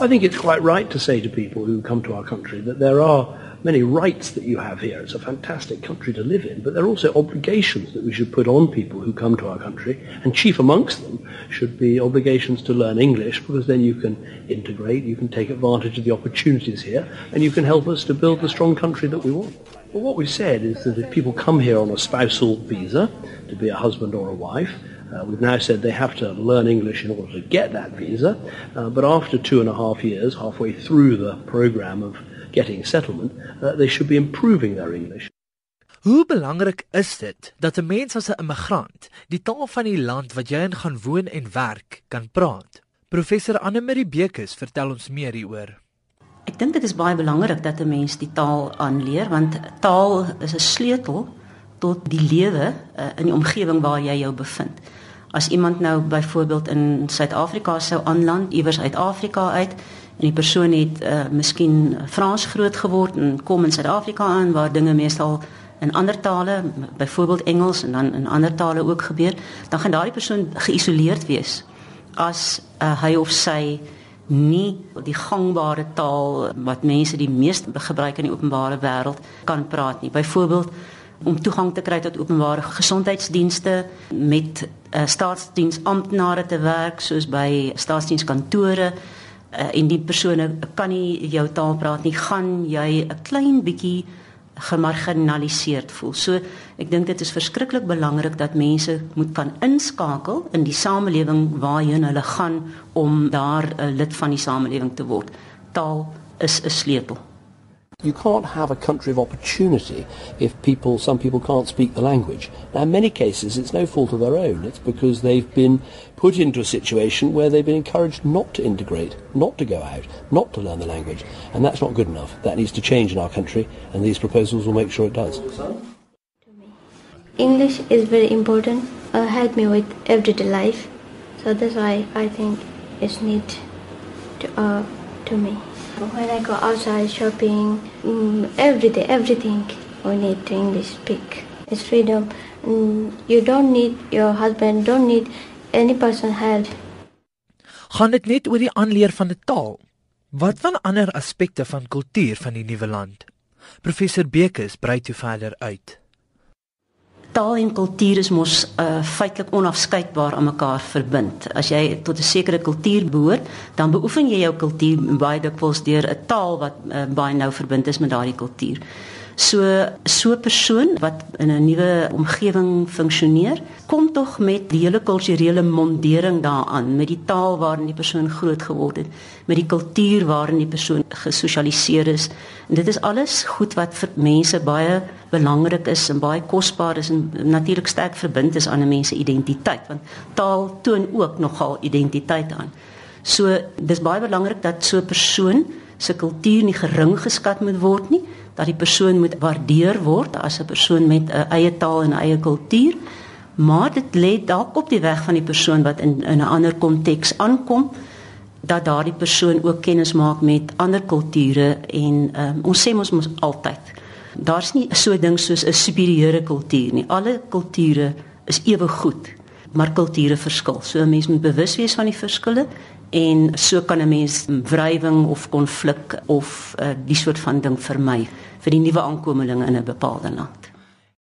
I think it's quite right to say to people who come to our country that there are many rights that you have here. It's a fantastic country to live in, but there are also obligations that we should put on people who come to our country, and chief amongst them should be obligations to learn English, because then you can integrate, you can take advantage of the opportunities here, and you can help us to build the strong country that we want. Well, what we've said is that if people come here on a spousal visa, to be a husband or a wife, uh, we've now said they have to learn English in order to get that visa, uh, but after two and a half years, halfway through the program of getting settlement, uh, they should be improving their English. Hoe belangrik is dit dat 'n mens as 'n immigrant die taal van die land wat jy in gaan woon en werk kan praat? Professor Anne Marie Bekes vertel ons meer hieroor. Ek dink dit is baie belangrik dat 'n mens die taal aanleer want taal is 'n sleutel tot die lewe uh, in die omgewing waar jy jou bevind. As iemand nou byvoorbeeld in Suid-Afrika sou aanland iewers uit Afrika uit en die persoon het uh, miskien Frans groot geword en kom in Suid-Afrika aan waar dinge meestal in ander tale, byvoorbeeld Engels en dan in ander tale ook gebeur, dan gaan daardie persoon geïsoleerd wees as uh, hy of sy nie die gangbare taal wat mense die meeste gebruik in die openbare wêreld kan praat nie. Byvoorbeeld om toegang te kry tot openbare gesondheidsdienste met uh, staatsdiensamptenare te werk soos by staatsdienskantore uh, en die persone kan nie jou taal praat nie, gaan jy 'n klein bietjie gemarginaliseerd voel. So ek dink dit is verskriklik belangrik dat mense moet kan inskakel in die samelewing waarheen hulle gaan om daar 'n uh, lid van die samelewing te word. Taal is 'n sleutel. You can't have a country of opportunity if people, some people can't speak the language. Now, in many cases, it's no fault of their own. It's because they've been put into a situation where they've been encouraged not to integrate, not to go out, not to learn the language. And that's not good enough. That needs to change in our country, and these proposals will make sure it does. English is very important. Uh, help me with everyday life. So that's why I think it's neat to, uh, to me. When I go outside shopping, mm, every day, everything we need to English speak. It's freedom. Mm, you don't need your husband, don't need any person help. Gaan dit net oor die aanleer van 'n taal? Wat van ander aspekte van kultuur van die nuwe land? Professor Bekes brei toe verder uit taal en kultuur is mos uh, feitelik onafskeidbaar aan mekaar verbind. As jy tot 'n sekere kultuur behoort, dan beoefen jy jou kultuur baie dikwels deur 'n taal wat uh, baie nou verbind is met daardie kultuur. So so 'n persoon wat in 'n nuwe omgewing funksioneer, kom tog met die hele kulturele mondering daaraan, met die taal waarin die persoon groot geword het, met die kultuur waarin die persoon gesosialiseer is. En dit is alles goed wat vir mense baie belangrik is en baie kosbaar is en natuurlik sterk verbind is aan 'n mens se identiteit, want taal toon ook nogal identiteit aan. So dis baie belangrik dat so 'n persoon se kultuur nie gering geskat moet word nie dat die persoon moet waardeer word as 'n persoon met 'n eie taal en eie kultuur. Maar dit lê dalk op die weg van die persoon wat in in 'n ander konteks aankom dat daardie persoon ook kennis maak met ander kulture en um, ons sê ons moet altyd daar's nie so ding soos 'n superieure kultuur nie. Alle kulture is ewe goed, maar kulture verskil. So 'n mens moet bewus wees van die verskille en so kan 'n mens wrywing of konflik of uh, die soort van ding vermy vir die nuwe aankomelinge in 'n bepaalde land.